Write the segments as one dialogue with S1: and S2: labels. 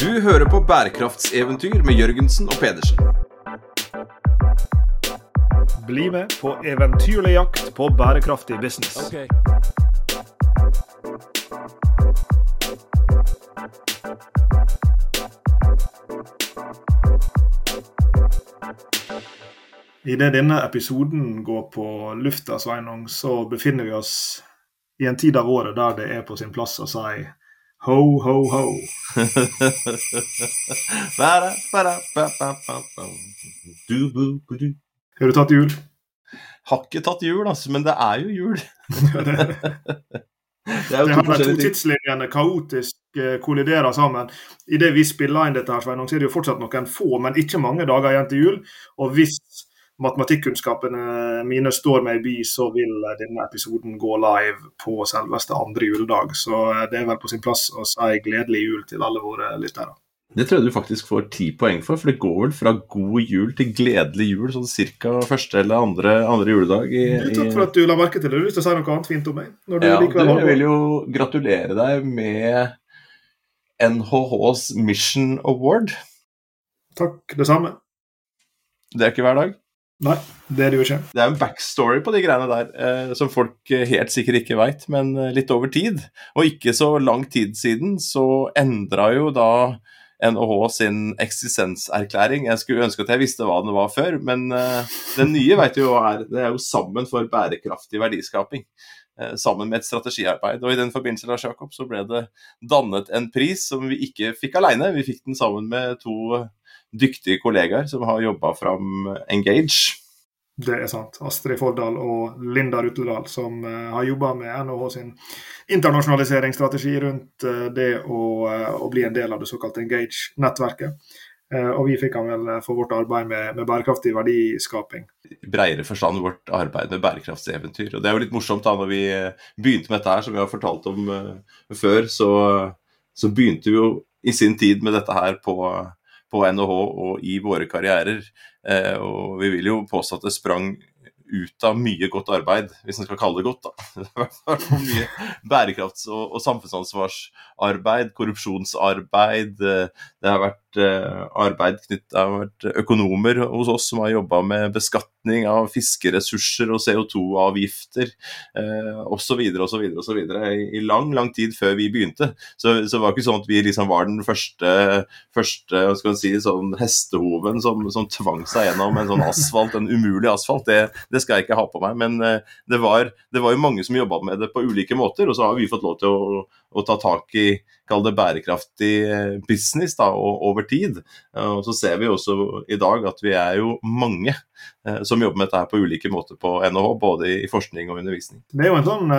S1: Du hører på bærekraftseventyr med Jørgensen og Pedersen.
S2: Bli med på eventyrlig jakt på bærekraftig business. Idet denne episoden går på lufta, Sveinung, så befinner vi oss i en tid av året der det er på sin plass å si ho, ho, ho. Har du tatt jul?
S1: Har ikke tatt jul, altså, men det er jo jul.
S2: Det er jo to, to tidslinjene kaotisk eh, kolliderer sammen. Idet vi spiller inn dette, her, Sveinung, så er det jo fortsatt noen få, men ikke mange dager igjen til jul. Og hvis matematikkunnskapene mine står meg bi, så vil denne episoden gå live på selveste andre juledag. Så eh, det er vel på sin plass å si gledelig jul til alle våre lyttere.
S1: Det tror jeg du faktisk får ti poeng for, for det går vel fra god jul til gledelig jul sånn cirka første eller andre, andre juledag. I,
S2: i... Takk for at du la merke til det. Du har lyst til å si noe annet fint om meg?
S1: ja, du, jeg vil jo gratulere deg med NHHs Mission Award.
S2: Takk, det samme.
S1: Det er ikke hver dag?
S2: Nei, det er det jo ikke.
S1: Det er en backstory på de greiene der, eh, som folk helt sikkert ikke veit, men eh, litt over tid. Og ikke så lang tid siden så endra jo da NHH sin eksistenserklæring. Jeg skulle ønske at jeg visste hva den var før, men eh, den nye du jo hva er. Det er jo Sammen for bærekraftig verdiskaping. Uh, sammen med et strategiarbeid. Og I den forbindelse Lars Jakob, så ble det dannet en pris som vi ikke fikk alene. Vi fikk den sammen med to dyktige kollegaer som har jobba fram Engage.
S2: Det er sant. Astrid Folldal og Linda Rutledal som uh, har jobba med NHH sin internasjonaliseringsstrategi rundt uh, det å, uh, å, bli en del av det såkalte Engage-nettverket. og vi fikk han vel for vårt arbeid med, med bærekraftig verdiskaping.
S1: Bredere forstand vårt arbeid med bærekraftseventyr. Og Det er jo litt morsomt da når vi begynte med dette her, som vi har fortalt om før, så, så begynte vi jo i sin tid med dette her på på NHH og i våre karrierer. Eh, og vi vil jo påstå at det sprang ut av mye godt arbeid, hvis en skal kalle det godt. da. Mye bærekrafts- og, og, samfunnsansvarsarbeid, korrupsjonsarbeid. Eh, det har vært uh, arbeid knyttet, det har vært økonomer hos oss som har jobba med beskatning av fiskeressurser og CO2-avgifter uh, osv. osv. osv. I lang, lang tid før vi begynte. Så, så var ikke sånn at vi liksom var den første, første skal si, sånn hestehoven som, som tvang seg gjennom en sånn asfalt, en umulig asfalt. Det, det skal jeg ikke ha på meg. Men eh, det var, det var jo mange som jobba med det på ulike måter, og så har vi fått lov til å, å ta tak i kall det bærekraftig eh, business da, over tid. Og så ser vi også i dag at vi er jo mange eh, som jobber med dette her på ulike måter på NHH, både i forskning og undervisning.
S2: Det er jo en sånn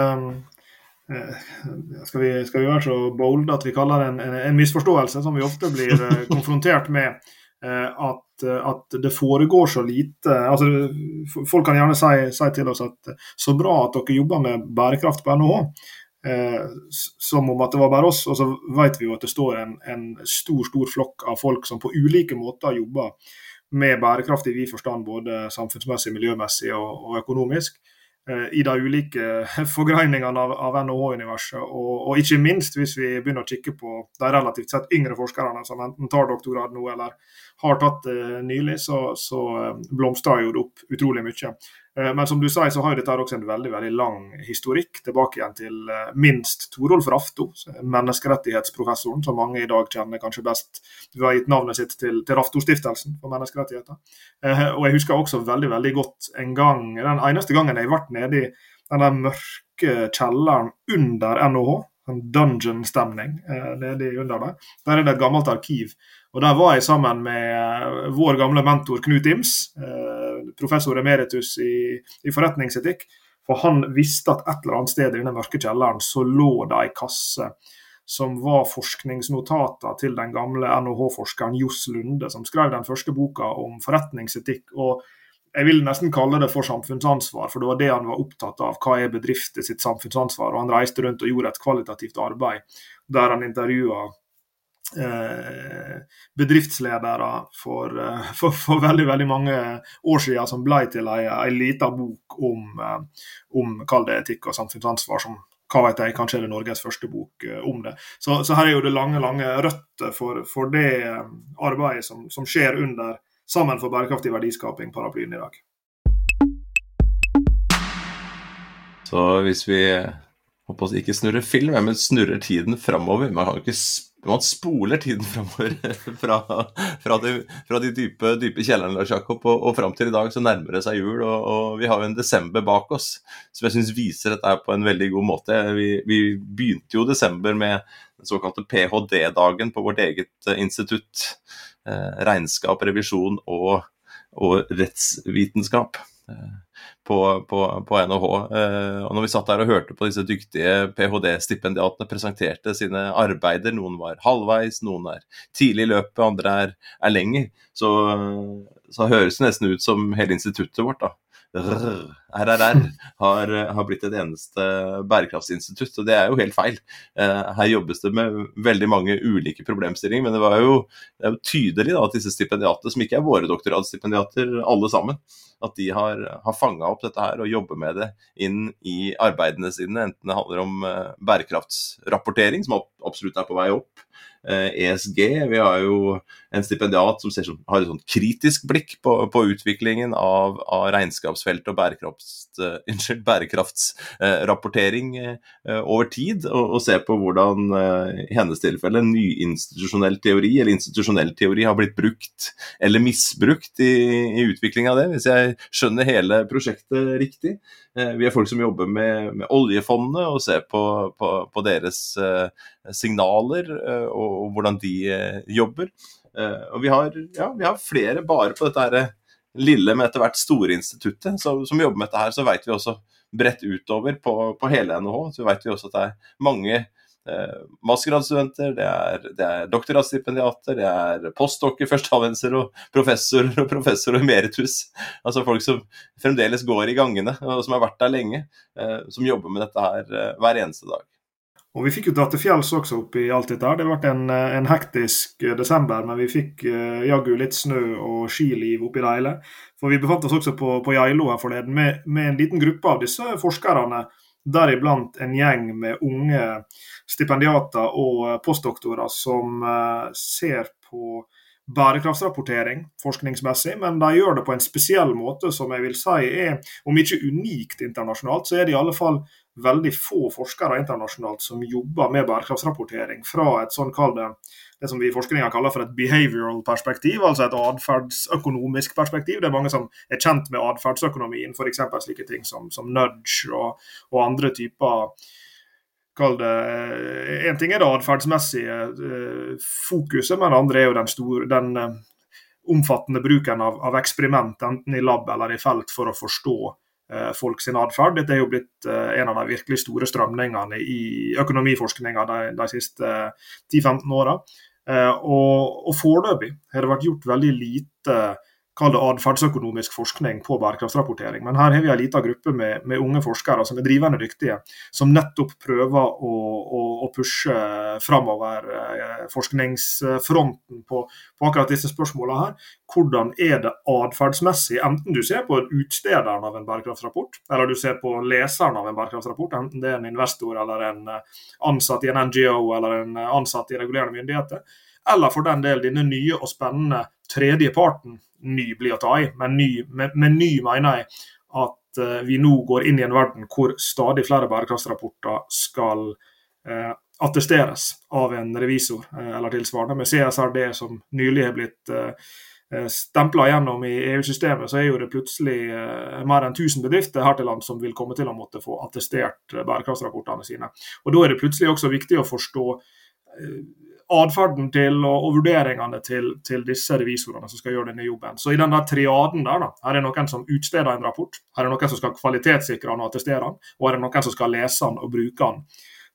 S2: skal vi, skal vi, være så bold at vi kaller det en, en, en misforståelse, som vi ofte blir konfrontert med. At Eh, at, det foregår så lite. altså Folk kan gjerne si, si, til oss at så bra at dere jobber med bærekraft på NHH. Eh, som om at det var bare oss. Og så vet vi jo at det står en, en stor stor flokk av folk som på ulike måter jobber med bærekraft i vid forstand, både samfunnsmessig, miljømessig og, og økonomisk. Eh, i de ulike forgreiningene av, av NHH-universet. Og, og, ikke minst hvis vi begynner å kikke på de relativt sett yngre forskerne som enten tar doktorgrad nå eller har tatt det uh, nylig, så, så uh, blomstrer jo det opp utrolig mye. Uh, men som du sier, så har jo dette også en veldig veldig lang historikk, tilbake igjen til minst Torolf Rafto, menneskerettighetsprofessoren, som mange i dag kjenner kanskje best. Du har gitt navnet sitt til, til Rafto-stiftelsen for menneskerettigheter. og jeg husker også veldig veldig godt en gang, den eneste gangen jeg vært nede i den der mørke kjelleren under NHH, en dungeon-stemning nede under der. Der er det et gammelt arkiv og Der var jeg sammen med eh, vår gamle mentor Knut Ims, eh, professor emeritus i, i forretningsetikk. For han visste at et eller annet sted i denne mørke kjelleren så lå det ei kasse som var forskningsnotater til den gamle NHH-forskeren Johs Lunde, som skrev den første boka om forretningsetikk. og jeg vil nesten kalle det for samfunnsansvar, for det var det han var opptatt av. Hva er bedrifter sitt samfunnsansvar? Og Han reiste rundt og gjorde et kvalitativt arbeid der han intervjua bedriftsledere for, eh, for, for, veldig veldig mange år siden som ble til ei, ei lita bok om, eh, om kall det etikk og samfunnsansvar, som hva vet jeg, kanskje er det Norges første bok eh, om det. Så, så, her er jo det lange lange røtter for, for det eh, arbeidet som, som, skjer under Sammen for bærekraftig verdiskaping, paraplyen i dag.
S1: Så hvis vi håper ikke snurrer film, men snurrer tiden framover Man man spoler tiden framover fra, fra, de, fra de dype, dype kjellerne Lars Jakob, og, og fram til i dag så nærmer det seg jul. Og, og vi har jo en desember bak oss som jeg syns viser dette på en veldig god måte. Vi, vi begynte jo desember med den såkalte ph.d.-dagen på vårt eget eh, institutt. Eh, regnskap, revisjon og, og rettsvitenskap. Eh, på, på, på NHH. Eh, og når vi satt der og hørte på disse dyktige ph.d.-stipendiatene presenterte sine arbeider, noen var halvveis, noen er tidlig i løpet, andre er, er lenger, så, så høres det nesten ut som hele instituttet vårt da, RRR har, har, blitt et eneste bærekraftsinstitutt, og det er jo helt feil. Eh, her jobbes det med veldig mange ulike problemstillinger, men det, var jo, det er jo tydelig da, at disse stipendiatene, som ikke er våre doktorgradsstipendiater alle sammen, at de har, har fanga opp dette her og jobber med det inn i arbeidene sine, enten det handler om eh, bærekraftsrapportering, som absolutt er på vei opp, ESG. Eh, e Vi har jo en stipendiat som, ser, har et sånt kritisk blikk på, på utviklingen av, av, regnskapsfelt og unnskyld, bærekraftsrapportering uh, over tid, og, og ser på hvordan i hennes tilfelle nyinstitusjonell teori eller institusjonell teori har blitt brukt eller misbrukt i, i utvikling av det, hvis jeg skjønner hele prosjektet riktig. Vi er folk som jobber med, med oljefondet og ser på, på, på deres signaler og og, hvordan de eh, jobber. Eh, og vi har, ja, vi har, flere bare på dette her lille, men etter hvert store instituttet som, som jobber med dette her. Så vet vi også bredt utover på, på hele NHH. Så vet vi også at det er mange eh, mastergradsstudenter, det er, det er doktorgradsstipendiater, det er postdokker, førsteamanuenser og professorer og professor emeritus. Altså folk som fremdeles går i gangene, og som har vært der lenge. Eh, som jobber med dette her eh, hver eneste dag.
S2: Og Vi fikk jo dra til fjells også oppi alt dette. her. Det ble en, en hektisk eh, desember, men vi fikk uh, jaggu litt snø og skiliv oppi det hele. For Vi befant oss også på, på Geilo her forleden med, med, en liten gruppe av disse forskerne. Deriblant en gjeng med unge stipendiater og postdoktorer som uh, ser på bærekraftsrapportering forskningsmessig, men de gjør det på en spesiell måte som jeg vil si er, om ikke unikt internasjonalt, så er det i alle fall veldig få forskere internasjonalt som jobber med bærekraftsrapportering fra et sånn kall det, det som vi i forskninga kaller for et behavioral perspektiv, altså et atferdsøkonomisk perspektiv. Det er mange som er kjent med atferdsøkonomien, f.eks. slike ting som, som nudge og, og, andre typer Kall det En ting er det atferdsmessige uh, fokuset, men det andre er jo den, store, den uh, omfattende bruken av, av eksperiment, enten i lab eller i felt, for å forstå Eh, folk sin atferd. Dette er jo blitt eh, en av de virkelig store strømningene i økonomiforskninga de, de, siste 10-15 eh, åra. Og, og foreløpig har det vært gjort veldig lite kall det atferdsøkonomisk forskning på bærekraftsrapportering. Men her har vi en liten gruppe med, med, unge forskere som er drivende dyktige, som nettopp prøver å, å, å pushe framover eh, forskningsfronten på, på, akkurat disse spørsmålene her. Hvordan er det atferdsmessig, enten du ser på utstederen av en bærekraftsrapport, eller du ser på leseren av en bærekraftsrapport, enten det er en investor eller en eh, ansatt i en NGO eller en eh, ansatt i regulerende myndigheter, eller for den del denne nye og spennende tredje parten ny blir å ta i. Men ny, med, med ny mener jeg at uh, vi nå går inn i en verden hvor stadig flere bærekraftsrapporter skal uh, attesteres av en revisor uh, eller tilsvarende. Med CSRD som nylig har blitt uh, stempla gjennom i EU-systemet, så er jo det plutselig mer enn 1000 bedrifter her til land som vil komme til å måtte få attestert bærekraftsrapportene sine. Og Da er det plutselig også viktig å forstå atferden til og, og vurderingene til, til, disse revisorene som skal gjøre denne jobben. Så i den der triaden der, da, her er noen som utsteder en rapport, her er noen som skal kvalitetssikre den og attestere den, og her er noen som skal lese den og bruke den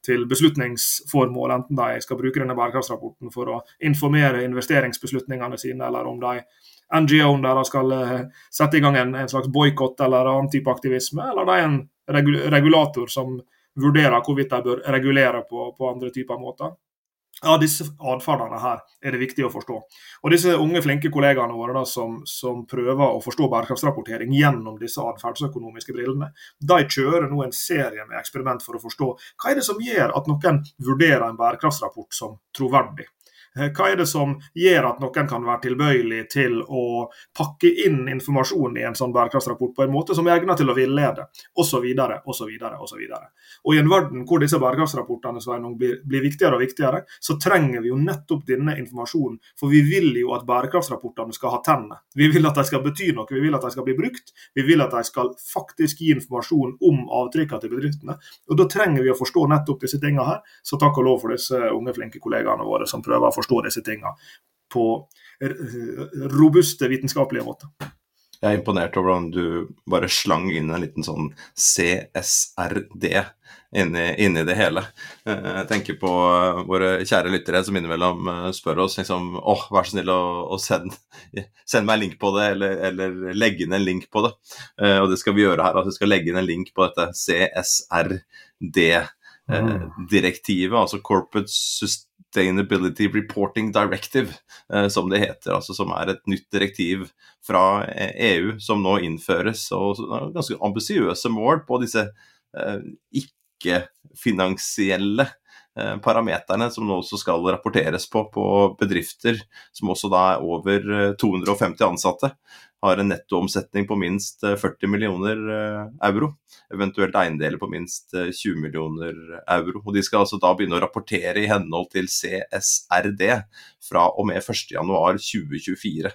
S2: til beslutningsformål, enten de skal bruke denne bærekraftsrapporten for å informere investeringsbeslutningene sine, eller om de NGO-en deres skal uh, sette i gang en, en slags boikott eller annen type aktivisme, eller de er en regulator som vurderer hvorvidt de bør regulere på, på andre typer måter. Ja, disse atferdene her er det viktig å forstå. Og disse unge, flinke kollegaene våre da, som, som, prøver å forstå bærekraftsrapportering gjennom disse atferdsøkonomiske brillene, de kjører nå en serie med eksperiment for å forstå hva er det som gjør at noen vurderer en bærekraftsrapport som troverdig. Eh, hva er det som gjør at noen kan være tilbøyelig til å pakke inn informasjon i en sånn bærekraftsrapport på en måte som er egnet til å villede, osv., osv., osv. Og I en verden hvor disse bærekraftsrapportene blir, blir viktigere og viktigere, så trenger vi jo nettopp denne informasjonen. For vi vil jo at bærekraftsrapportene skal ha tenner. Vi vil at de skal bety noe, vi vil at de skal bli brukt. Vi vil at de skal faktisk gi informasjon om avtrykkene til bedriftene. Og Da trenger vi å forstå nettopp disse tingene her. Så takk og lov for disse unge, flinke kollegaene våre som prøver å forstå forstå disse tingene på robuste vitenskapelige måter.
S1: Jeg er imponert over hvordan du bare slang inn en liten sånn CSRD inni, inni det hele. Eh, jeg tenker på våre kjære lyttere som innimellom eh, spør oss liksom åh, vær så snill å send, send, meg en link på det, eller, eller legge inn en link på det. Eh, og det skal vi gjøre her. at Vi skal legge inn en link på dette CSRD. Direktivet, altså Corporate Sustainability Reporting Directive, eh, som det heter. altså Som er et nytt direktiv fra EU eh, e som nå innføres. og Ganske ambisiøse mål på disse eh, ikke-finansielle parameterne som nå også skal rapporteres på på bedrifter som også da er over 250 eh, ansatte har en nettoomsetning på minst 40 eh, millioner eh, euro. Eventuelt eiendeler på minst 20 eh, millioner euro. Og De skal altså da begynne å rapportere i henhold til CSRD fra og med 1.1.2024.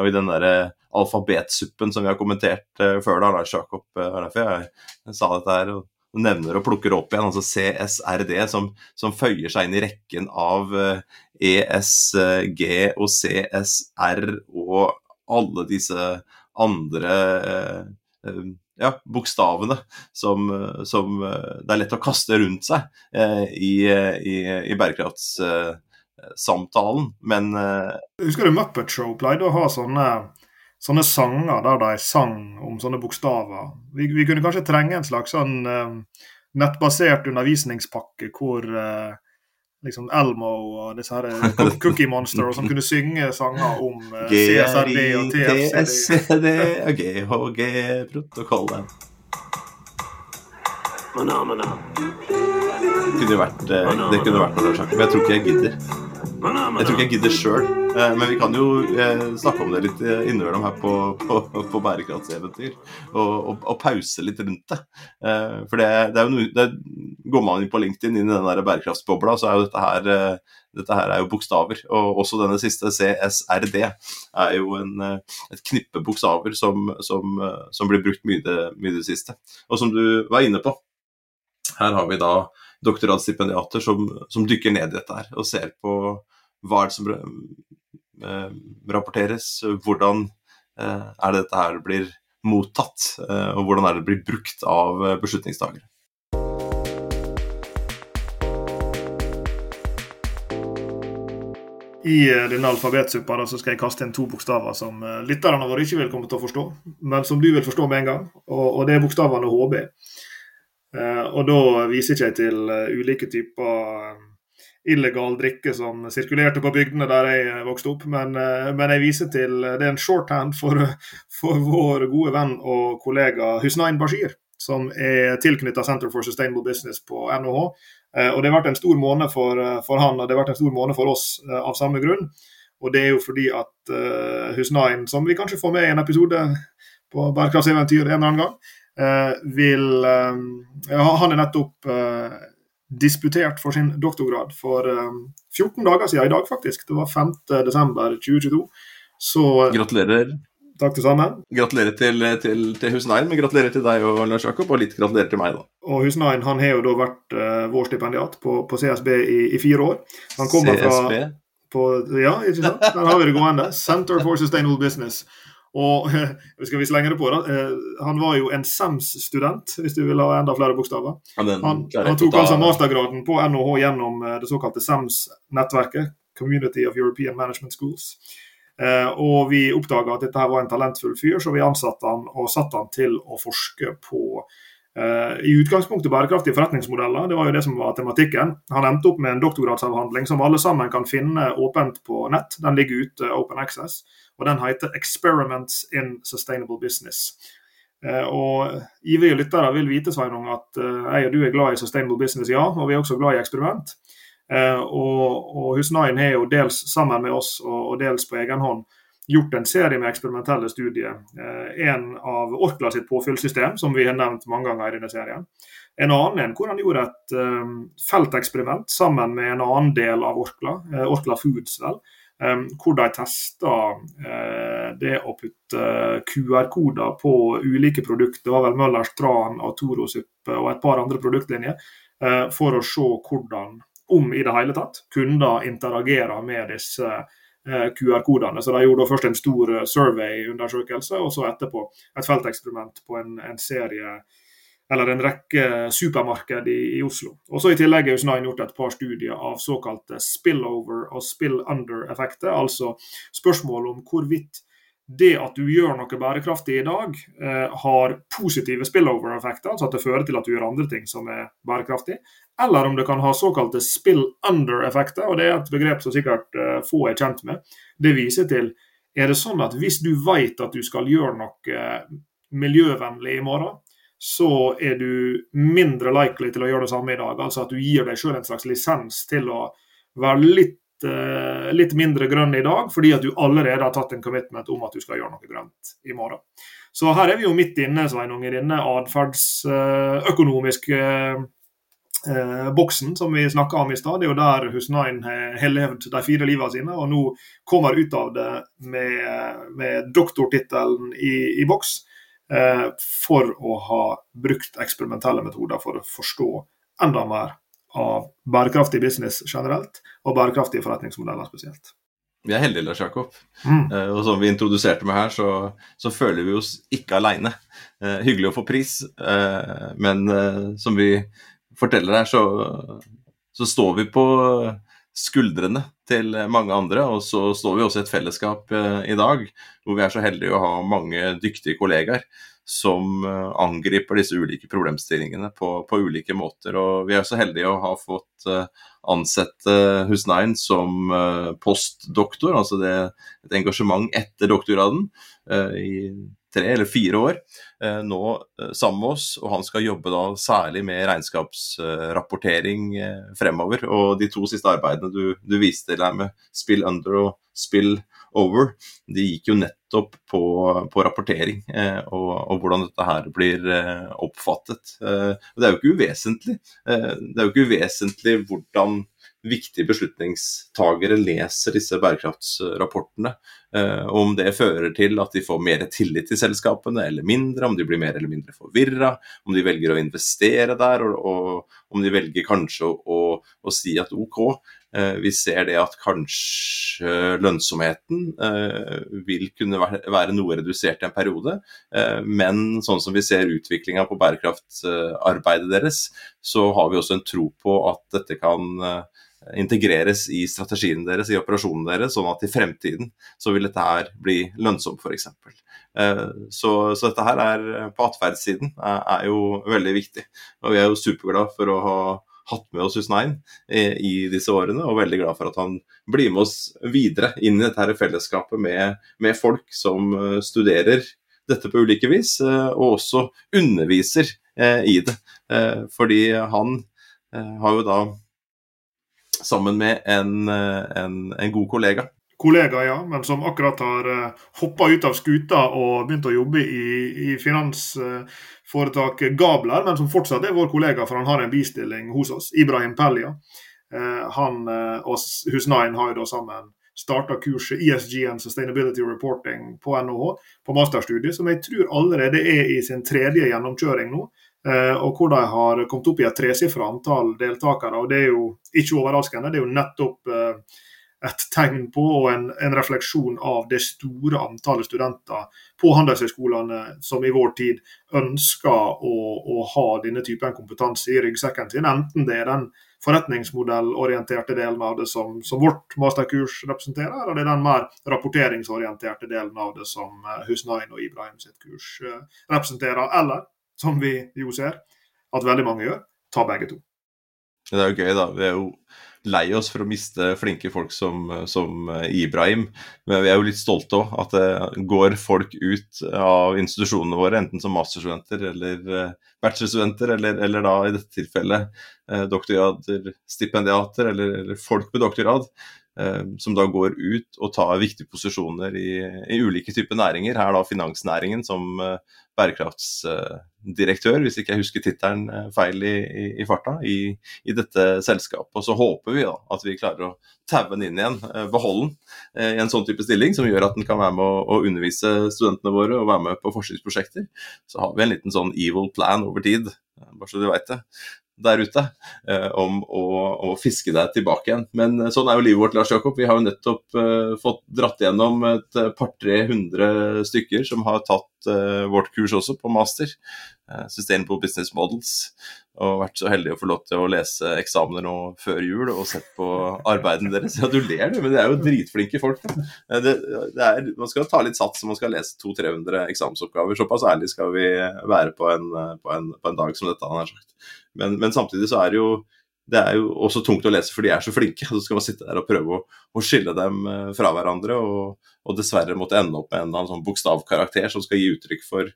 S1: Og i den der alfabetsuppen som vi har kommentert før, da, Lars Jakob, derfor jeg sa dette her. Nevner og plukker opp igjen, altså CSRD, som, som føyer seg inn i rekken av ESG og CSR og alle disse andre eh, eh, ja, bokstavene som, som, eh, det er lett å kaste rundt seg i, i, i bærekraftssamtalen, men
S2: Husker du Muppet Show pleide å ha sånne, sånne sanger der de sang om sånne bokstaver? Vi, vi kunne kanskje trenge en slags sånn nettbasert undervisningspakke hvor liksom Elmo og disse her eh, Cookie Monster, og som kunne synge sanger om uh, CSRD og TFCD.
S1: og GHG-protokollet. Kunne vært, det kunne vært noe, men jeg tror ikke jeg gidder. Jeg tror ikke jeg gidder sjøl, eh, men vi kan jo eh, snakke om det litt eh, innimellom her på, på, på bærekraftseventyr. Og, og, og, pause litt rundt det. For det, det er jo noe det, Går man inn på LinkedIn, inn i den der bærekraftsbobla, så er jo dette her dette her er jo bokstaver. Og også denne siste, CSRD, er jo en, et knippe bokstaver som, som, som blir brukt mye mye det siste. Og som du var inne på, her har vi da doktorgradsstipendiater som, som, dykker ned i dette her og ser på hva er det som eh, rapporteres, hvordan eh, er det dette her blir mottatt, eh, og hvordan er det blir brukt av beslutningstakere?
S2: I eh, denne alfabetsuppa så skal jeg kaste inn to bokstaver som eh, lytterne våre ikke vil komme til å forstå, men som du vil forstå med en gang. Og, det er bokstavene HB. Eh, og da viser ikke jeg til eh, ulike typer eh, illegal drikke som sirkulerte på bygdene der jeg vokste opp, men, men jeg viser til det er en shorthand for, for vår gode venn og kollega Husnain Bashir, som er tilknyttet Center for Sustainable Business på NHH. Og Det har vært en stor måned for, for, han og det har vært en stor måned for oss av samme grunn. Og Det er jo fordi at Husnain, som vi kanskje får med i en episode på Bærekraftseventyr en eller annen gang, Eh, vil eh, Han er nettopp eh, disputert for sin doktorgrad for 14 dager siden i dag, faktisk. Det var 5.12.2022. Så
S1: Gratulerer.
S2: Takk det samme.
S1: Gratulerer til, til, til Husnain, men gratulerer til deg og Lars Jakob, og litt gratulerer til meg, da.
S2: Og Husnain han har jo da vært uh, vår stipendiat på, på CSB i, i, fire år. Han kommer CSB? Fra, på, ja, ikke sant? Der har vi det gående. Center for Sustainable Business. Og skal vi slenge det på, da. Eh, han var jo en SEMS-student, hvis du vil ha enda flere bokstaver. Han, han tok altså mastergraden på NHH gjennom eh, det såkalte SEMS-nettverket, Community of European Management Schools. Eh, og vi oppdaga at dette her var en talentfull fyr, så vi ansatte han og satte han til å forske på I utgangspunktet bærekraftige forretningsmodeller, det var jo det som var tematikken. Han endte opp med en doktorgradsavhandling som alle sammen kan finne åpent på nett. Den ligger ute Open Access, og den heter 'Experiments in Sustainable Business'. Uh, og Ivrige lyttere vil vite Sveinung, at uh, jeg og du er glad i sustainable business, ja. Og vi er også glad i eksperiment. og, og Husnain har jo dels sammen med oss og dels på egen hånd gjort en serie med eksperimentelle studier. Eh, en av Orkla sitt påfyllsystem, som vi har nevnt mange ganger i denne serien. En annen en hvor han gjorde et um, felteksperiment sammen med en annen del av Orkla, uh, Orkla Foods, vel, hvor de testa det å putte QR-koder på ulike produkter, det var vel Møllers Tran og Toro-suppe og et par andre produktlinjer, for å se hvordan, om i det hele tatt, kunder interagerer med disse Eh, QR-kodene. Så De gjorde først en stor eh, survey-undersøkelse, og så etterpå et felteksperiment på en, en, serie eller en rekke supermarked i, i Oslo. Og så I tillegg har Usnain gjort et par studier av såkalte spillover- og spill-under-effekter. Altså spørsmål om hvorvidt det at du gjør noe bærekraftig i dag, eh, har positive spillover-effekter, altså at det fører til at du gjør andre ting som er bærekraftig, eller om det kan ha såkalte spill-under-effekter, og det er et begrep som sikkert eh, få er kjent med. Det viser til er det sånn at hvis du vet at du skal gjøre noe eh, miljøvennlig i morgen, så er du mindre likely til å gjøre det samme i dag. Altså at du gir deg sjøl en slags lisens til å være litt uh, litt mindre grønn i dag, fordi at du allerede har tatt en commitment om at du skal gjøre noe grønt i morgen. Så her er vi jo midt inne Sveinung, i denne atferdsøkonomiske uh, uh, boksen som vi snakka om i stad. Det er jo der Husnain har levd de fire livene sine, og nå kommer ut av det med, med doktortittelen i, i boks for å ha brukt eksperimentelle metoder for å forstå enda mer av bærekraftig business generelt, og bærekraftige forretningsmodeller spesielt.
S1: Vi er heldige, Lars Jakob. Mm. Uh, og som vi introduserte med her, så, så føler vi oss ikke aleine. Uh, hyggelig å få pris, uh, men som vi forteller her, så, så, står vi på skuldrene til mange andre. Og så står vi også i et fellesskap i dag hvor vi er så heldige å ha mange dyktige kollegaer som eh, angriper disse ulike problemstillingene på, på, ulike måter. Og vi er så heldige å ha fått uh, ansette Husnein som uh, postdoktor, altså det, et engasjement etter doktorgraden i tre eller fire år nå sammen med oss. Og han skal jobbe da særlig med regnskapsrapportering fremover. Og de to siste arbeidene du, du viste til med Spill Under og Spill over, de gikk jo nettopp på, på rapportering eh, og, og, hvordan dette her blir eh, oppfattet. Eh, det er jo ikke uvesentlig. Eh, det er jo ikke uvesentlig hvordan viktige beslutningstagere leser disse bærekraftsrapportene. Eh, om det fører til at de får mer tillit til selskapene eller mindre, om de blir mer eller mindre forvirra, om de velger å investere der, og, og om de velger kanskje å, å, å si at OK, Eh, vi ser det at kanskje lønnsomheten eh, vil kunne være noe redusert i en periode, eh, men sånn som vi ser utviklinga på bærekraftarbeidet deres, så har vi også en tro på at dette kan integreres i strategien deres, i operasjonen deres, sånn at i fremtiden så vil dette her bli lønnsomt, f.eks. Så, så dette her er på atferdssiden er jo veldig viktig. Og vi er jo superglad for å ha hatt med oss Husnein i, i disse årene, og veldig glad for at han blir med oss videre inn i dette her fellesskapet med, med folk som uh, studerer dette på ulike vis, og også underviser i det. fordi han har jo da, sammen med en, en, en god kollega,
S2: kollega, ja, men som akkurat har eh, hoppa ut av skuta og begynt å jobbe i, i finansforetaket Gabler, men som fortsatt er vår kollega, for han har en bistilling hos oss. Ibrahim Pellia. Uh, han og Husnain har jo da sammen starta kurset ESG and Sustainability Reporting på NHH, på masterstudiet, som jeg tror allerede er i sin tredje gjennomkjøring nå. Og hvor de har kommet opp i et tresifra antall deltakere. og Det er jo ikke overraskende. Det er jo nettopp et tegn på og en, en, refleksjon av det store antallet studenter på handelshøyskolene som i vår tid ønsker å, å, ha denne typen kompetanse i ryggsekken sin. Enten det er den forretningsmodellorienterte delen av det som, som, vårt masterkurs representerer, eller det er den mer rapporteringsorienterte delen av det som eh, Husnain og Ibrahim sitt kurs eh, representerer. Eller som vi jo ser at veldig mange gjør, ta begge to.
S1: Det er jo gøy, da. Vi er jo lei oss for å miste flinke folk som, som Ibrahim. Men vi er jo litt stolte òg. At det går folk ut av institusjonene våre, enten som masterstudenter eller eh, bachelorstudenter, eller, eller da i dette tilfellet eh, doktorgrader, stipendiater eller, eller folk med doktorgrad. Eh, som da går ut og tar viktige posisjoner i, i ulike typer næringer. Her da finansnæringen som eh, bærekraftsdirektør, hvis ikke jeg husker tittelen eh, feil i, i, i farta, i, dette selskapet. Og så håper vi da at vi klarer å taue den inn igjen, beholde den i en sånn type stilling som gjør at den kan være med å, å undervise studentene våre og være med på forskningsprosjekter. Så har vi en liten sånn evil plan over tid, bare så du veit det der ute eh, om å, å, fiske deg tilbake igjen. Men eh, sånn er jo livet vårt, Lars Jakob. Vi har jo nettopp uh, fått dratt gjennom et par-tre hundre stykker som har tatt vårt kurs også, på master. Uh, Sustainable Business Models. Og vært så heldig å få lov til å lese eksamener nå før jul og sett på arbeidene deres. Ja, du ler du, men det er jo dritflinke folk. Det, det er, man skal ta litt sats når man skal lese 200-300 eksamensoppgaver. Såpass ærlig skal vi være på en, på en, på en dag som dette, han har sagt. Men, men, samtidig så er det jo det er jo også tungt å lese, for de er så flinke. Så skal man sitte der og prøve å, å skille dem eh, fra hverandre, og, og, dessverre måtte ende opp med en, sånn bokstavkarakter som skal gi uttrykk for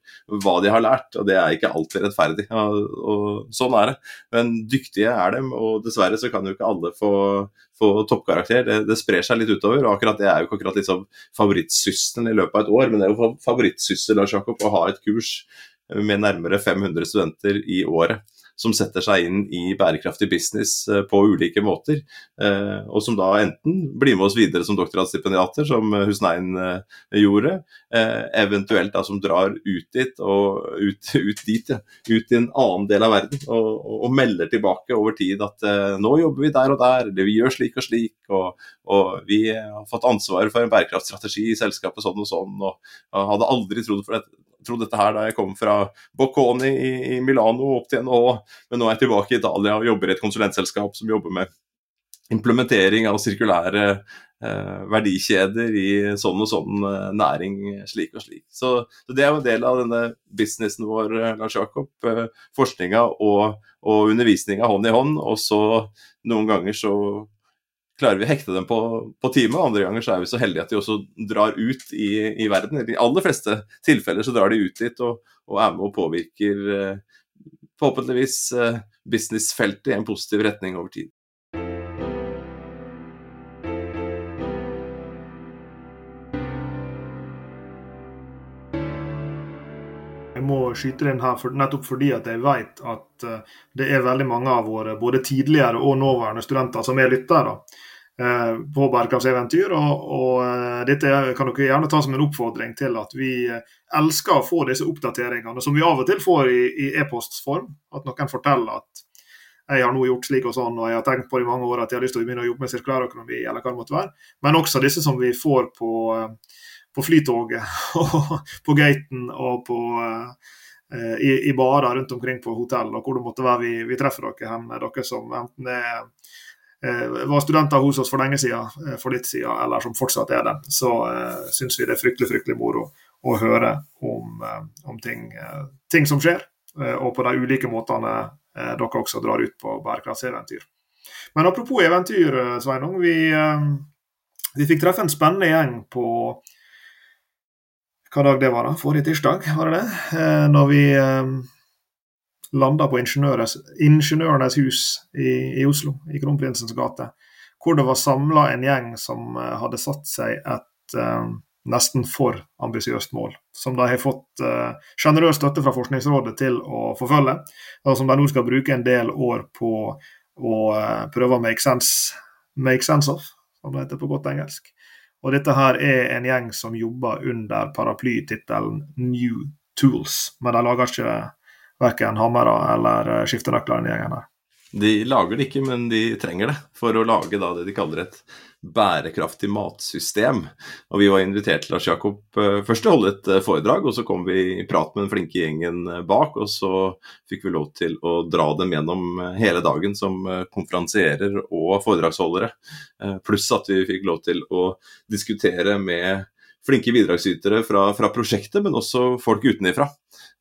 S1: hva de har lært. Og det er ikke alltid rettferdig. Og, og sånn er det. Men dyktige er dem, og dessverre så kan jo ikke alle få, få toppkarakter. Det, det, sprer seg litt utover. og akkurat Det er jo ikke akkurat liksom favorittsysselen i løpet av et år, men det er jo favorittsyssel Lars Jakob, å ha et kurs med nærmere 500 studenter i året som setter seg inn i bærekraftig business eh, på ulike måter. Eh, og som da enten blir med oss videre som doktorgradsstipendiater, som Husnein eh, gjorde, eventuelt da som drar ut dit og ut, ut dit, ja, ut i en annen del av verden og, og, melder tilbake over tid at nå jobber vi der og der, eller vi gjør slik og slik, og, og vi har fått ansvaret for en bærekraftstrategi i selskapet sånn og sånn, og hadde aldri trodd for dette trodd dette her da jeg kom fra Bocconi i, i Milano opp til NHO, men nå er jeg tilbake i Italia og jobber i et konsulentselskap som jobber med implementering av sirkulære eh, verdikjeder i sånn og sånn eh, næring, slik og slik. Så, så, Det er jo en del av denne businessen vår, eh, Lars Jakob. Eh, forskninga og, og undervisninga hånd i hånd. Og så noen ganger så klarer vi å hekte dem på, på teamet. Andre ganger så er vi så heldige at de også drar ut i, i verden. I de aller fleste tilfeller så drar de ut dit og, og er med og påvirker eh, forhåpentligvis eh, businessfeltet i en positiv retning over tid.
S2: Jeg skyte inn her for, nettopp fordi at jeg vet at uh, det er veldig mange av våre både tidligere og nåværende studenter som er lyttere uh, på bærekraftseventyr. Og, og uh, dette kan dere gjerne ta som en oppfordring til at vi elsker å få disse oppdateringene som vi av og til får i, e-postform. At noen forteller at jeg har nå gjort slik og sånn, og jeg har tenkt på det i mange år at jeg har lyst til å begynne å jobbe med sirkulærøkonomi, eller hva det måtte være. Men også disse som vi får på på Flytoget og på gaten og på, i, i barer rundt omkring på hotell, og hvor det måtte være vi, vi treffer dere hen. Dere som enten er, uh, var studenter hos oss for lenge siden, uh, for litt siden, eller som fortsatt er det. Så uh, syns vi det er fryktelig fryktelig moro å høre om, om ting, ting, som skjer, og på de ulike måtene dere også drar ut på bærekraftseventyr. Men apropos eventyr, Sveinung. Vi, vi fikk treffe en spennende gjeng på hva dag det var, da? Forrige tirsdag, var det det? Eh, når vi eh, landa på Ingeniørenes hus i, i, Oslo, i Kronprinsens gate. Hvor det var samla en gjeng som eh, hadde satt seg et eh, nesten for ambisiøst mål. Som de har fått sjenerøs eh, støtte fra Forskningsrådet til å forfølge. Og som de nå skal bruke en del år på å eh, prøve å make sense, make sense of, som det heter på godt engelsk. Og dette her er en gjeng som jobber under paraplytittelen New Tools. Men de lager ikke verken hammere eller eh, skiftenøkler, den gjengen her.
S1: De lager det ikke, men de trenger det for å lage det de kaller et bærekraftig matsystem. Og Vi var invitert til Lars Jakob uh, først til å holde et uh, foredrag, og så kom vi i prat med den flinke gjengen uh, bak. Og så fikk vi lov til å dra dem gjennom hele dagen som konferansierer og foredragsholdere. pluss at vi fikk lov til å diskutere med flinke bidragsytere fra, fra prosjektet, men også folk utenifra.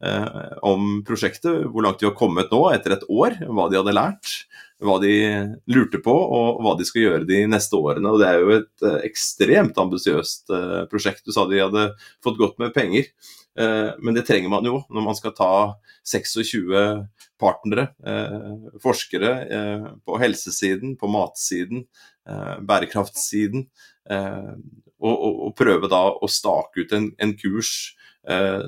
S1: Eh, om prosjektet, hvor langt de har kommet nå etter et år, hva de hadde lært, hva de lurte på og hva de skal gjøre de neste årene. Og Det er jo et eh, ekstremt ambisiøst eh, prosjekt. Du sa de hadde fått godt med penger, eh, men det trenger man jo når man skal ta 26 partnere, forskere på helsesiden, på matsiden, bærekraftsiden, og, og, og, prøve da å stake ut en, en kurs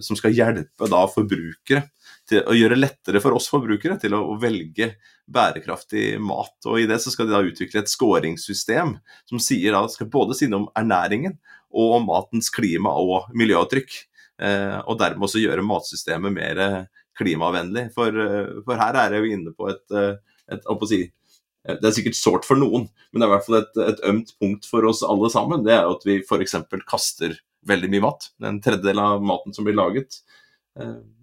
S1: som skal hjelpe da forbrukere til å gjøre lettere for oss forbrukere til å, velge bærekraftig mat. Og I det så skal de da utvikle et skåringssystem som sier da, skal både si noe om ernæringen og om matens klima- og miljøavtrykk. Eh, og dermed også gjøre matsystemet mer eh, klimavennlig. For, eh, for her er jeg jo inne på et, eh, et, å si, det er sikkert sårt for noen, men det er i hvert fall et, et ømt punkt for oss alle sammen. Det er at vi f.eks. kaster veldig mye mat. En tredjedel av maten som blir laget,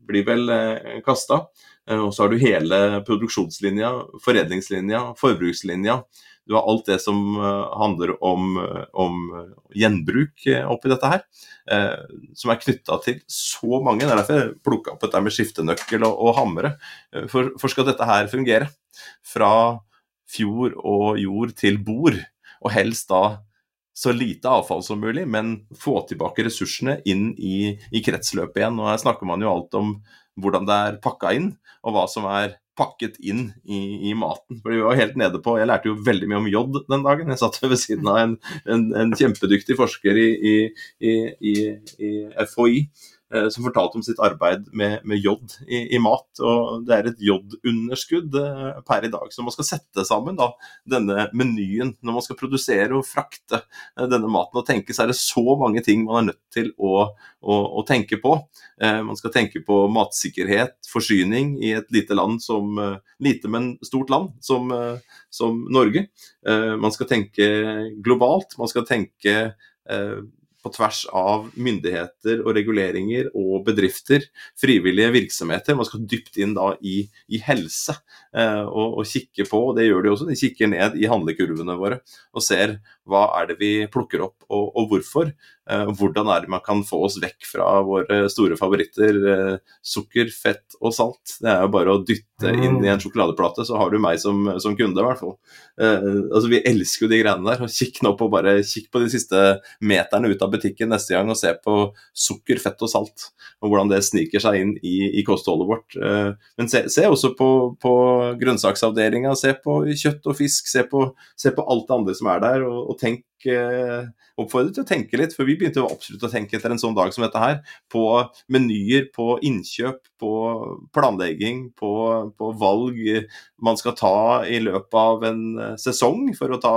S1: blir vel eh, kasta. Eh, og så har du hele produksjonslinja, foredlingslinja, forbrukslinja. Du har alt det som eh, handler om, om gjenbruk oppi dette her. som er knytta til så mange. Det er derfor jeg plukka opp dette med skiftenøkkel og, og hamre. For, for skal dette her fungere, fra fjord og jord til bord, og helst da så lite avfall som mulig, men få tilbake ressursene inn i, i, kretsløpet igjen. Og Her snakker man jo alt om hvordan det er pakka inn, og hva som er pakket inn i, i maten. For vi var helt nede på, Jeg lærte jo veldig mye om jod den dagen. Jeg satt ved siden av en, en, en kjempedyktig forsker i, i, i FHI som fortalte om sitt arbeid med, med jod i, i, mat. og Det er et jodunderskudd eh, per i dag. Så man skal sette sammen da, denne menyen når man skal produsere og frakte eh, denne maten. og tenke, så er det så mange ting man er nødt til å, å, å tenke på. Man skal tenke på matsikkerhet, forsyning i et lite land som lite, men stort land som, som Norge. Man skal tenke globalt. Man skal tenke på tvers av myndigheter og reguleringer og bedrifter, frivillige virksomheter. Man skal dypt inn da i, i helse eh, og, og, kikke på, og det gjør de også, de kikker ned i handlekurvene våre og ser hva er det vi plukker opp og, og hvorfor. Eh, hvordan er det man kan få oss vekk fra våre store favoritter, eh, sukker, fett og salt. Det er jo bare å dytte inn i en mm. sjokoladeplate, så har du meg som, som kunde, i hvert fall. Eh, altså, vi elsker jo de greiene der. og Kikk nå på bare, kikk på de siste meterne ut av butikken neste gang og se på sukker, fett og salt, og hvordan det sniker seg inn i, i kostholdet vårt. Men se, se også på, på grønnsaksavdelinga, se på kjøtt og fisk, se på, se på, alt det andre som er der, og, og tenk eh, oppfordret til å tenke litt, for vi begynte absolutt å tenke etter en sånn dag som dette her, på menyer, på innkjøp, på planlegging, på, på valg man skal ta i løpet av en sesong for å, ta,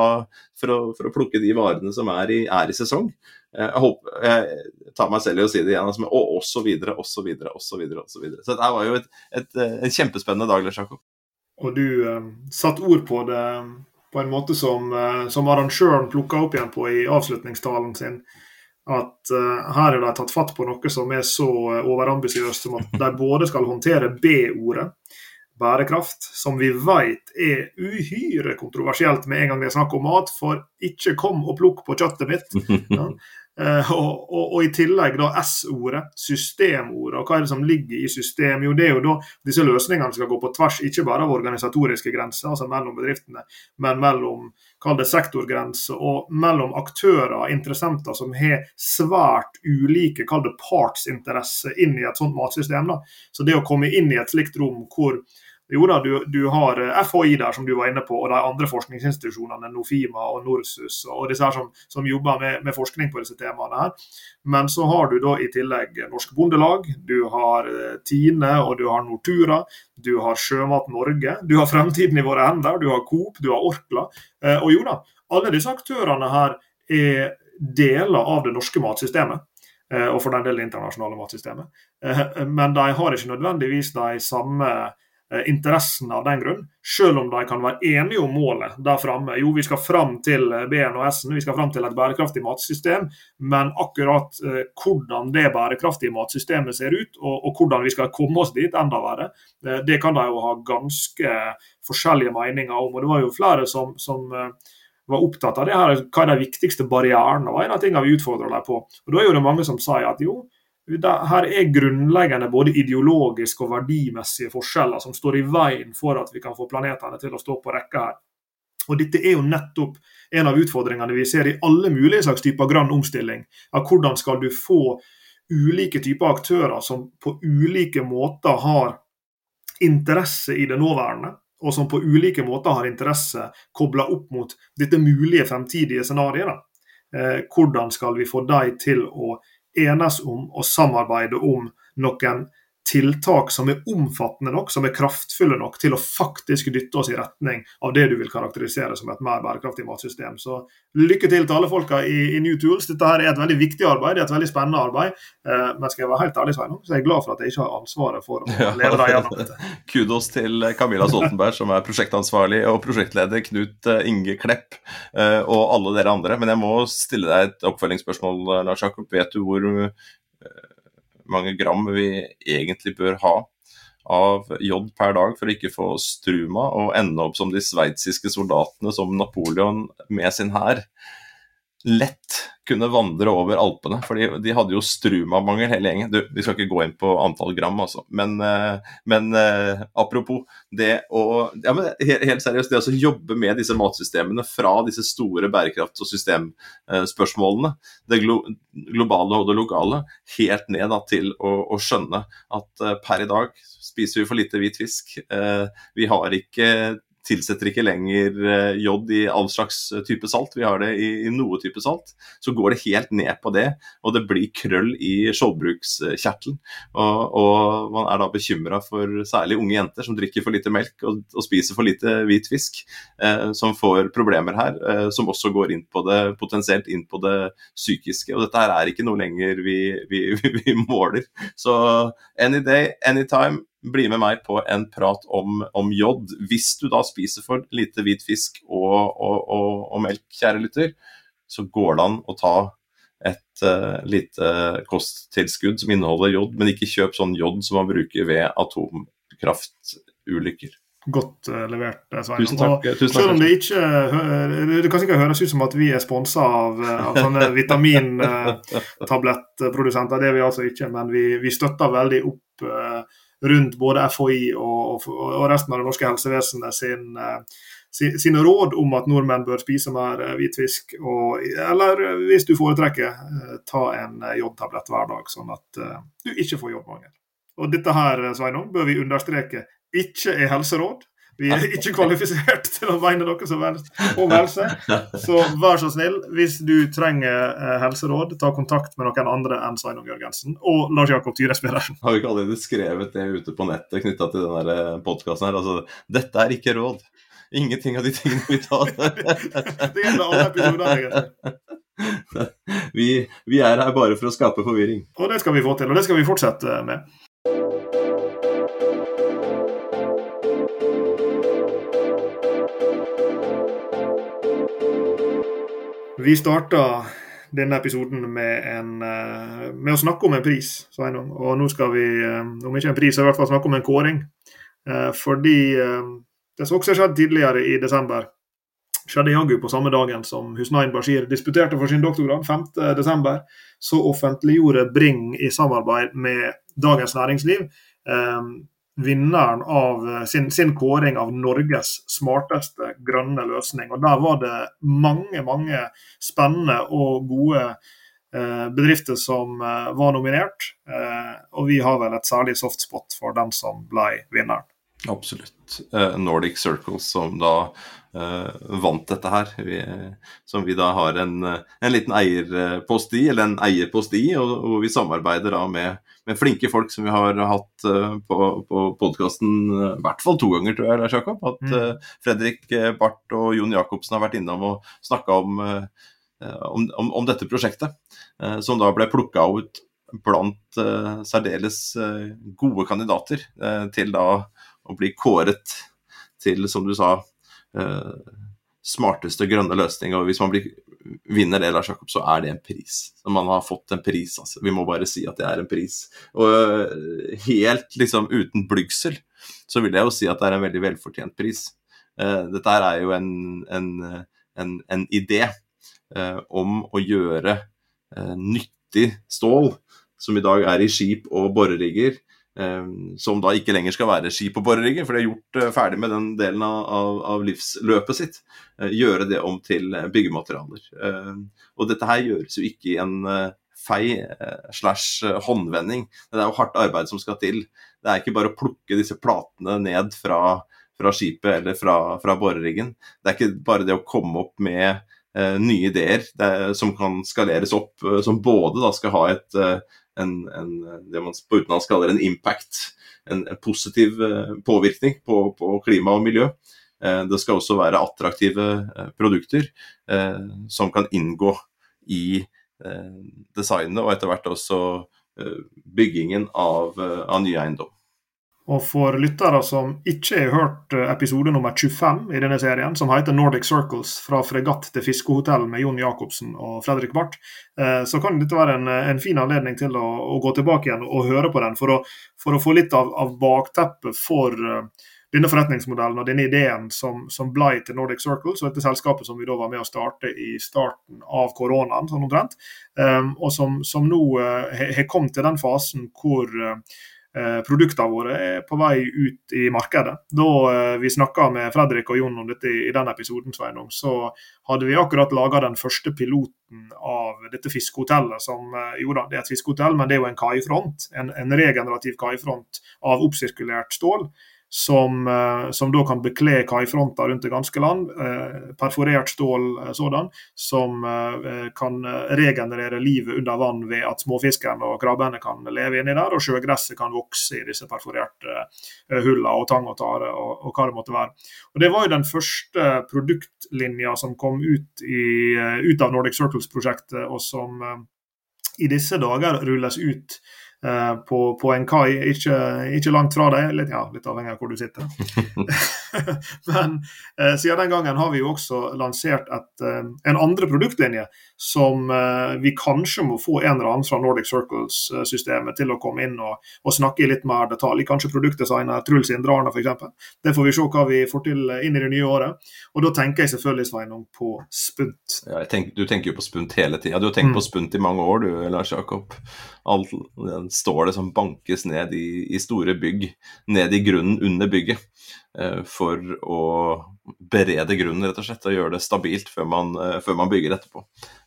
S1: for å, for å plukke de varene som er i, er i sesong. Eh, jeg, håper, jeg tar meg selv i å si det igjen, altså, og osv., osv., osv. Så dette var jo et, et, en kjempespennende dag, Lars Jakob.
S2: Og du eh, satte ord på det på en måte som, uh, som arrangøren plukka opp igjen på i avslutningstalen sin. At uh, her er de tatt fatt på noe som er så overambisiøst som at de både skal håndtere B-ordet, bærekraft, som vi vet er uhyre kontroversielt med en gang vi snakker om mat. For ikke kom og plukk på kjøttet mitt. Ja. Uh, og, og, og, i tillegg da S-ordet, systemordet. Og hva er det som ligger i system? Jo, det er jo da disse løsningene skal gå på tvers, ikke bare av organisatoriske grenser, altså mellom bedriftene, men mellom kall det sektorgrenser og mellom aktører, og interessenter, som har svært ulike kall det partsinteresser inn i et sånt matsystem. da. Så det å komme inn i et slikt rom hvor jo da, du, du, har eh, FHI der, som du var inne på, og de andre forskningsinstitusjonene, Nofima og Norsus, og disse her som, som jobber med, med, forskning på disse temaene. her. Men så har du da i tillegg Norsk Bondelag, du har eh, Tine og du har Nortura, du har Sjømat Norge, du har Fremtiden i våre hender, du har Coop, du har Orkla. Eh, og jo da, alle disse aktørene her er deler av det norske matsystemet og for den del det internasjonale matsystemet. Men de har ikke nødvendigvis de samme interessen av den grunn, selv om de kan være enige om målet der framme. Jo, vi skal fram til eh, BN og S-en, vi skal fram til et bærekraftig matsystem, men akkurat eh, hvordan det bærekraftige matsystemet ser ut, og, og, hvordan vi skal komme oss dit, enda verre, eh, det kan de jo ha ganske forskjellige meninger om. og Det var jo flere som, som eh, var opptatt av det her, hva er de viktigste barrierene. var en av tingene vi utfordra dem på. Og Da er jo det mange som sier at jo, her er grunnleggende både ideologiske og verdimessige forskjeller som står i veien for at vi kan få planetene til å stå på rekke her. Og Dette er jo nettopp en av utfordringene vi ser i alle mulige slags typer grønn omstilling. Av hvordan skal du få ulike typer aktører som på ulike måter har interesse i det nåværende, og som på ulike måter har interesse kobla opp mot dette mulige fremtidige scenarioet. Eh, hvordan skal vi få de til å enes om og samarbeide om noen tiltak som er omfattende nok, som er kraftfulle nok til å faktisk dytte oss i retning av det du vil karakterisere som et mer bærekraftig matsystem. Så lykke til til alle folka i, i, New Tools. Dette her er et veldig viktig arbeid, det er et veldig spennende arbeid. Eh, men skal jeg være helt ærlig, Sveinung, så er jeg glad for at jeg ikke har ansvaret for å lede deg gjennom dette.
S1: Kudos til Camilla Stoltenberg, som er prosjektansvarlig, og prosjektleder Knut eh, Inge Klepp eh, og alle dere andre. Men jeg må stille deg et oppfølgingsspørsmål, Lars Jakob. Vet du hvor eh, mange gram vi egentlig bør ha av jod per dag for å ikke få struma og ende opp som de sveitsiske soldatene som Napoleon med sin hær lett kunne vandre over Alpene. For de hadde jo strumamangel hele gjengen. Du, vi skal ikke gå inn på antall gram, altså. Men, eh, men eh, apropos det å ja, men Helt seriøst, det å jobbe med disse matsystemene fra disse store bærekrafts- og systemspørsmålene, det glo globale og det lokale, helt ned da, til å, å skjønne at eh, per i dag spiser vi for lite hvit fisk. Vi har ikke tilsetter ikke lenger eh, jod i all slags eh, type salt, vi har det i, i, noe type salt, så går det helt ned på det, og det blir krøll i skjoldbrukskjertelen. Og, og, man er da bekymra for særlig unge jenter som drikker for lite melk og, og spiser for lite hvit fisk, eh, som får problemer her, eh, som også går inn på det, potensielt inn på det psykiske. Og dette her er ikke noe lenger vi, vi, vi, vi måler. Så any day, anytime bli med meg på en prat om, om jod. Hvis du da spiser for lite hvit fisk og, og, og, og melk, kjære lytter, så går det an å ta et uh, lite kosttilskudd som inneholder jod, men ikke kjøp sånn jod som man bruker ved atomkraftulykker.
S2: Godt uh, levert, eh, Svein. Tusen takk. Tusen takk. Selv om det ikke Det kan sikkert høres ut som at vi er sponsa av, av sånne vitamintablettprodusenter. Det er vi altså ikke, men vi, vi støtter veldig opp rundt både FHI og, og, resten av det norske helsevesenet sin, sin, sine råd om at nordmenn bør spise mer eh, hvitfisk. Og, eller eh, hvis du foretrekker, ta en jodtablett hver dag, sånn at du ikke får jodmangel. Og dette her, Sveinung, bør vi understreke ikke er helseråd. Vi er ikke kvalifisert til å mene noe som helst om helse. Så vær så snill, hvis du trenger eh, helseråd, ta kontakt med noen andre enn Sveinung Jørgensen og Lars Jakob Tyres
S1: Har vi ikke allerede skrevet det ute på nettet knytta til denne eh, podkasten her? Altså, dette er ikke råd. Ingenting av de tingene vi tar.
S2: det gjelder alle episoder, egentlig.
S1: Vi, vi er her bare for å skape forvirring.
S2: Og det skal vi få til, og det skal vi fortsette med. Vi starta denne episoden med, en, eh, med, å snakke om en pris, Sveinung. Og nå skal vi, eh, om ikke en pris, så i hvert fall snakke om en kåring. Eh, fordi det som også skjedde tidligere i desember, skjedde jaggu på samme dagen som Husnain Bashir disputerte for sin doktorgrad, 5.12., så offentliggjorde Bring i samarbeid med Dagens Næringsliv vinneren av eh, sin, sin, kåring av Norges smarteste grønne løsning. Og Der var det mange mange spennende og gode eh, bedrifter som eh, var nominert. Og vi har vel et særlig softspot for den som ble vinneren.
S1: Absolutt. Eh, Nordic Circles som da uh, vant dette her. Vi, som vi da har en, en, liten eierpost i, eller en eierpost i, og og vi samarbeider da med, med flinke folk som vi har hatt uh, på, på podkasten i hvert fall to ganger, tror jeg, Lars Jakob. At uh, Fredrik Barth og Jon Jacobsen har vært innom og snakka om, om, om, om, dette prosjektet, som da ble plukka ut blant særdeles gode kandidater til da å bli kåret til, som du sa, eh, smarteste grønne løsning. Og hvis man blir, vinner det, Lars Jakob, så er det en pris. Så man har fått en pris, altså. Vi må bare si at det er en pris. Og eh, helt liksom uten blygsel så vil jeg jo si at det er en veldig velfortjent pris. Eh, dette er jo en, en, en, en idé om å gjøre nyttig stål, som i dag er i skip og borerigger, som da ikke lenger skal være ski på borerigger, for de har gjort ferdig med den delen av, av, livsløpet sitt. gjøre det om til byggematerialer. og dette her gjøres jo ikke i en fei eh, slash eh, håndvending. Det er jo hardt arbeid som skal til. Det er ikke bare å plukke disse platene ned fra, fra skipet eller fra, fra boreriggen. Det er ikke bare det å komme opp med eh, nye ideer er, som kan skaleres opp, eh, som både skal ha et en, en, det man på utenlandsk kaller en impact, en, en positiv påvirkning på, på, klima og miljø. Det skal også være attraktive produkter som kan inngå i Eh, designet og etter hvert også eh, byggingen av, eh, av ny eiendom.
S2: Og for lyttere som ikke har hørt episode nummer 25 i denne serien, som heter Nordic Circles fra fregatt til fiskehotell med Jon Jacobsen og Fredrik Barth, så kan dette være en, en fin anledning til å, å, gå tilbake igjen og høre på den, for å, for å få litt av, av bakteppet for denne forretningsmodellen og denne ideen som, som ble til Nordic Circles og dette selskapet som vi da var med å starte i starten av koronaen, sånn omtrent, og som, som nå har kommet til den fasen hvor produktene våre er på vei ut i markedet. Da uh, vi snakka med Fredrik og Jon om dette i, den episoden, Sveinung, så hadde vi akkurat laga den første piloten av dette fiskehotellet. som Jo da, det er et fiskehotell, men det er jo en kaifront. En, en regenerativ kaifront av oppsirkulert stål som, eh, som, da kan bekle kaifronter rundt det ganske land. Eh, perforert stål eh, sådan, som kan regenerere livet under vann ved at småfiskene og krabbene kan leve inni der, og sjøgresset kan vokse i disse perforerte hullene og tang og tare og, og, hva det måtte være. Og Det var jo den første produktlinja som kom ut, i, ut av Nordic Circles-prosjektet, og som i disse dager rulles ut på, på, en kai ikke, ikke, langt fra deg, litt, ja, litt avhengig av hvor du sitter. Men eh, siden den gangen har vi jo også lansert et, eh, en andre produktlinje som eh, vi kanskje må få en eller annen fra Nordic Circles-systemet til å komme inn og, og, snakke i litt mer detalj. Kanskje produktdesigner Truls Indrarna f.eks. Det får vi se hva vi får til inn i det nye året. Og da tenker jeg selvfølgelig Sveinung, på spunt.
S1: Ja, tenker, du tenker jo på spunt hele tida. Du har tenkt mm. på spunt i mange år du, Lars Jakob. Alt, står det som bankes ned i, i, store bygg, ned i grunnen under bygget. Eh, for å berede grunnen, rett og slett, og gjøre det stabilt før man, eh, før man bygger etterpå.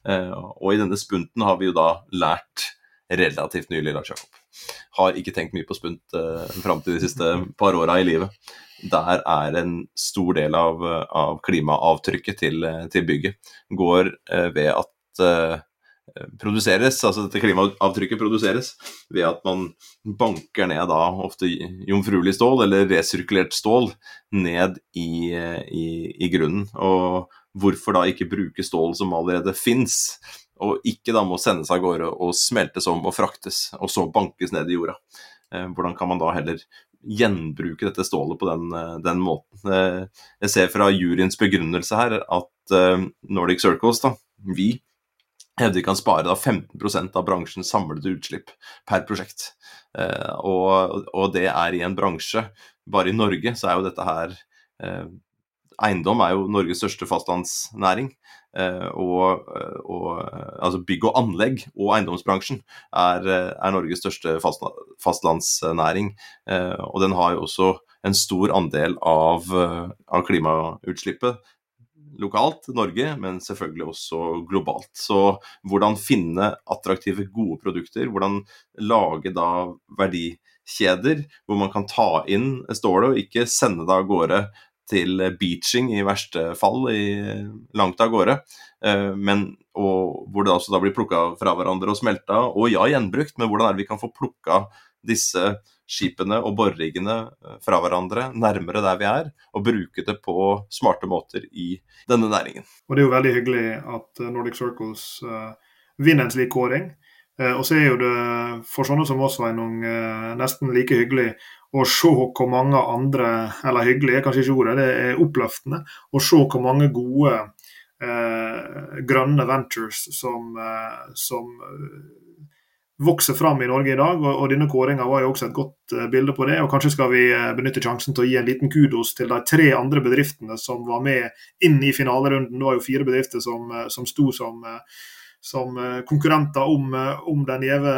S1: Eh, og i denne spunten har vi jo da lært relativt nylig, Lars Jakob. Har ikke tenkt mye på spunt fram til de siste par åra i livet. Der er en stor del av, av klimaavtrykket til, til, bygget går ved at produseres, altså dette klimaavtrykket produseres ved at man banker ned da ofte jomfruelig stål eller resirkulert stål ned i, i, i, grunnen. Og hvorfor da ikke bruke stål som allerede fins, og ikke da må sendes av gårde og smeltes om og fraktes, og så bankes ned i jorda. Eh, hvordan kan man da heller gjenbruke dette stålet på den, eh, den måten? Eh, jeg ser fra juryens begrunnelse her at Nordic Circles, da, vi, hevder kan spare da 15% av bransjens samlede utslipp per prosjekt. Eh, og, og, det er i en bransje Bare i Norge så er jo dette her eh, Eiendom er jo Norges største fastlandsnæring. Eh, og, og, altså bygg og anlegg og eiendomsbransjen er, er Norges største fastlandsnæring. og den har jo også en stor andel av, av klimautslippet lokalt, Norge, men selvfølgelig også globalt. Så hvordan finne attraktive, gode produkter, hvordan lage da verdikjeder hvor man kan ta inn stålet og ikke sende det av gårde til beaching i verste fall, i, langt av gårde. Eh, men, og hvor det også da blir plukka fra hverandre og smelta, og ja, gjenbrukt, men hvordan er det vi kan få plukka disse skipene og boreriggene eh, fra hverandre nærmere der vi er, og bruke det på smarte måter i denne næringen.
S2: Og Det er jo veldig hyggelig at eh, Nordic Circles uh, vinner en slik kåring. Uh, og så er jo det for sånne som oss, Sveinung, uh, nesten like hyggelig å se hvor mange andre Eller hyggelig er kanskje ikke ordet, det er oppløftende. Å se hvor mange gode grønne ventures som, som vokser fram i Norge i dag. Og, og denne kåringa var jo også et godt uh, bilde på det. og Kanskje skal vi uh, benytte sjansen til å gi en liten kudos til de tre andre bedriftene som var med inn i finalerunden. Det var jo fire bedrifter som, uh, som sto som, som konkurrenter om, om den gjeve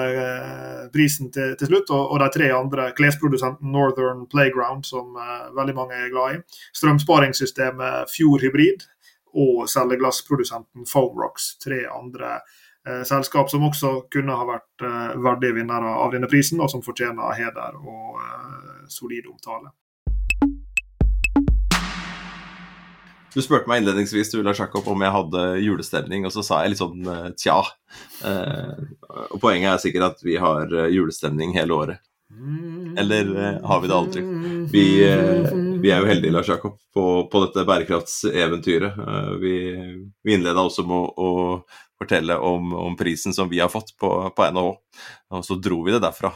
S2: prisen til, til slutt. Og, og, de tre andre, klesprodusenten Northern Playground, som veldig mange er glad i. Strømsparingssystemet Fjord Hybrid og selgeglassprodusenten Foam Rocks. Tre andre selskap som også kunne ha vært eh, verdige vinnere av denne prisen, og som fortjener heder og eh, solid omtale.
S1: Du spurte meg innledningsvis du, Lars Jakob, om jeg hadde julestemning, og så sa jeg litt sånn eh, tja. Eh, og Poenget er sikkert at vi har eh, julestemning hele året. Eller eh, har vi det aldri? Vi, eh, vi er jo heldige, Lars Jakob, på, på dette bærekraftseventyret. Eh, vi, vi innleda også med å, å fortelle om, om, prisen som vi har fått på, på, NHH. Og så dro vi det derfra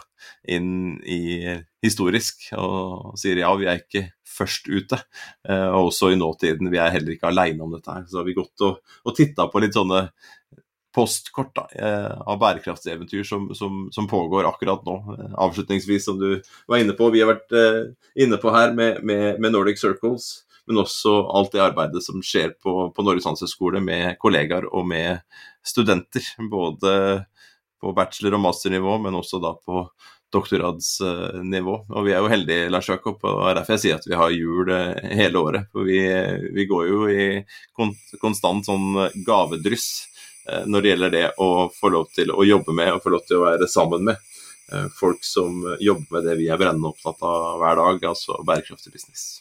S1: inn i historisk og sier ja, vi er ikke først ute. Og også i nåtiden, vi er heller ikke aleine om dette her. Så har vi gått og, og titta på litt sånne postkort da, eh, av bærekraftseventyr som, som, som, pågår akkurat nå. Eh, avslutningsvis, som du var inne på, vi har vært eh, inne på her med, med, med, Nordic Circles, men også alt det arbeidet som skjer på, på Norges handelshøyskole med kollegaer og med studenter. Både på bachelor- og masternivå, men også da på doktorgradsnivå. Og vi er jo heldige, Lars Jakob, og det er derfor jeg sier at vi har jul hele året. For vi, vi går jo i konstant sånn gavedryss Eh, når det gjelder det å få lov til å jobbe med og få lov til å være sammen med eh, folk som jobber med det vi er brennende opptatt av hver dag, altså bærekraftig business.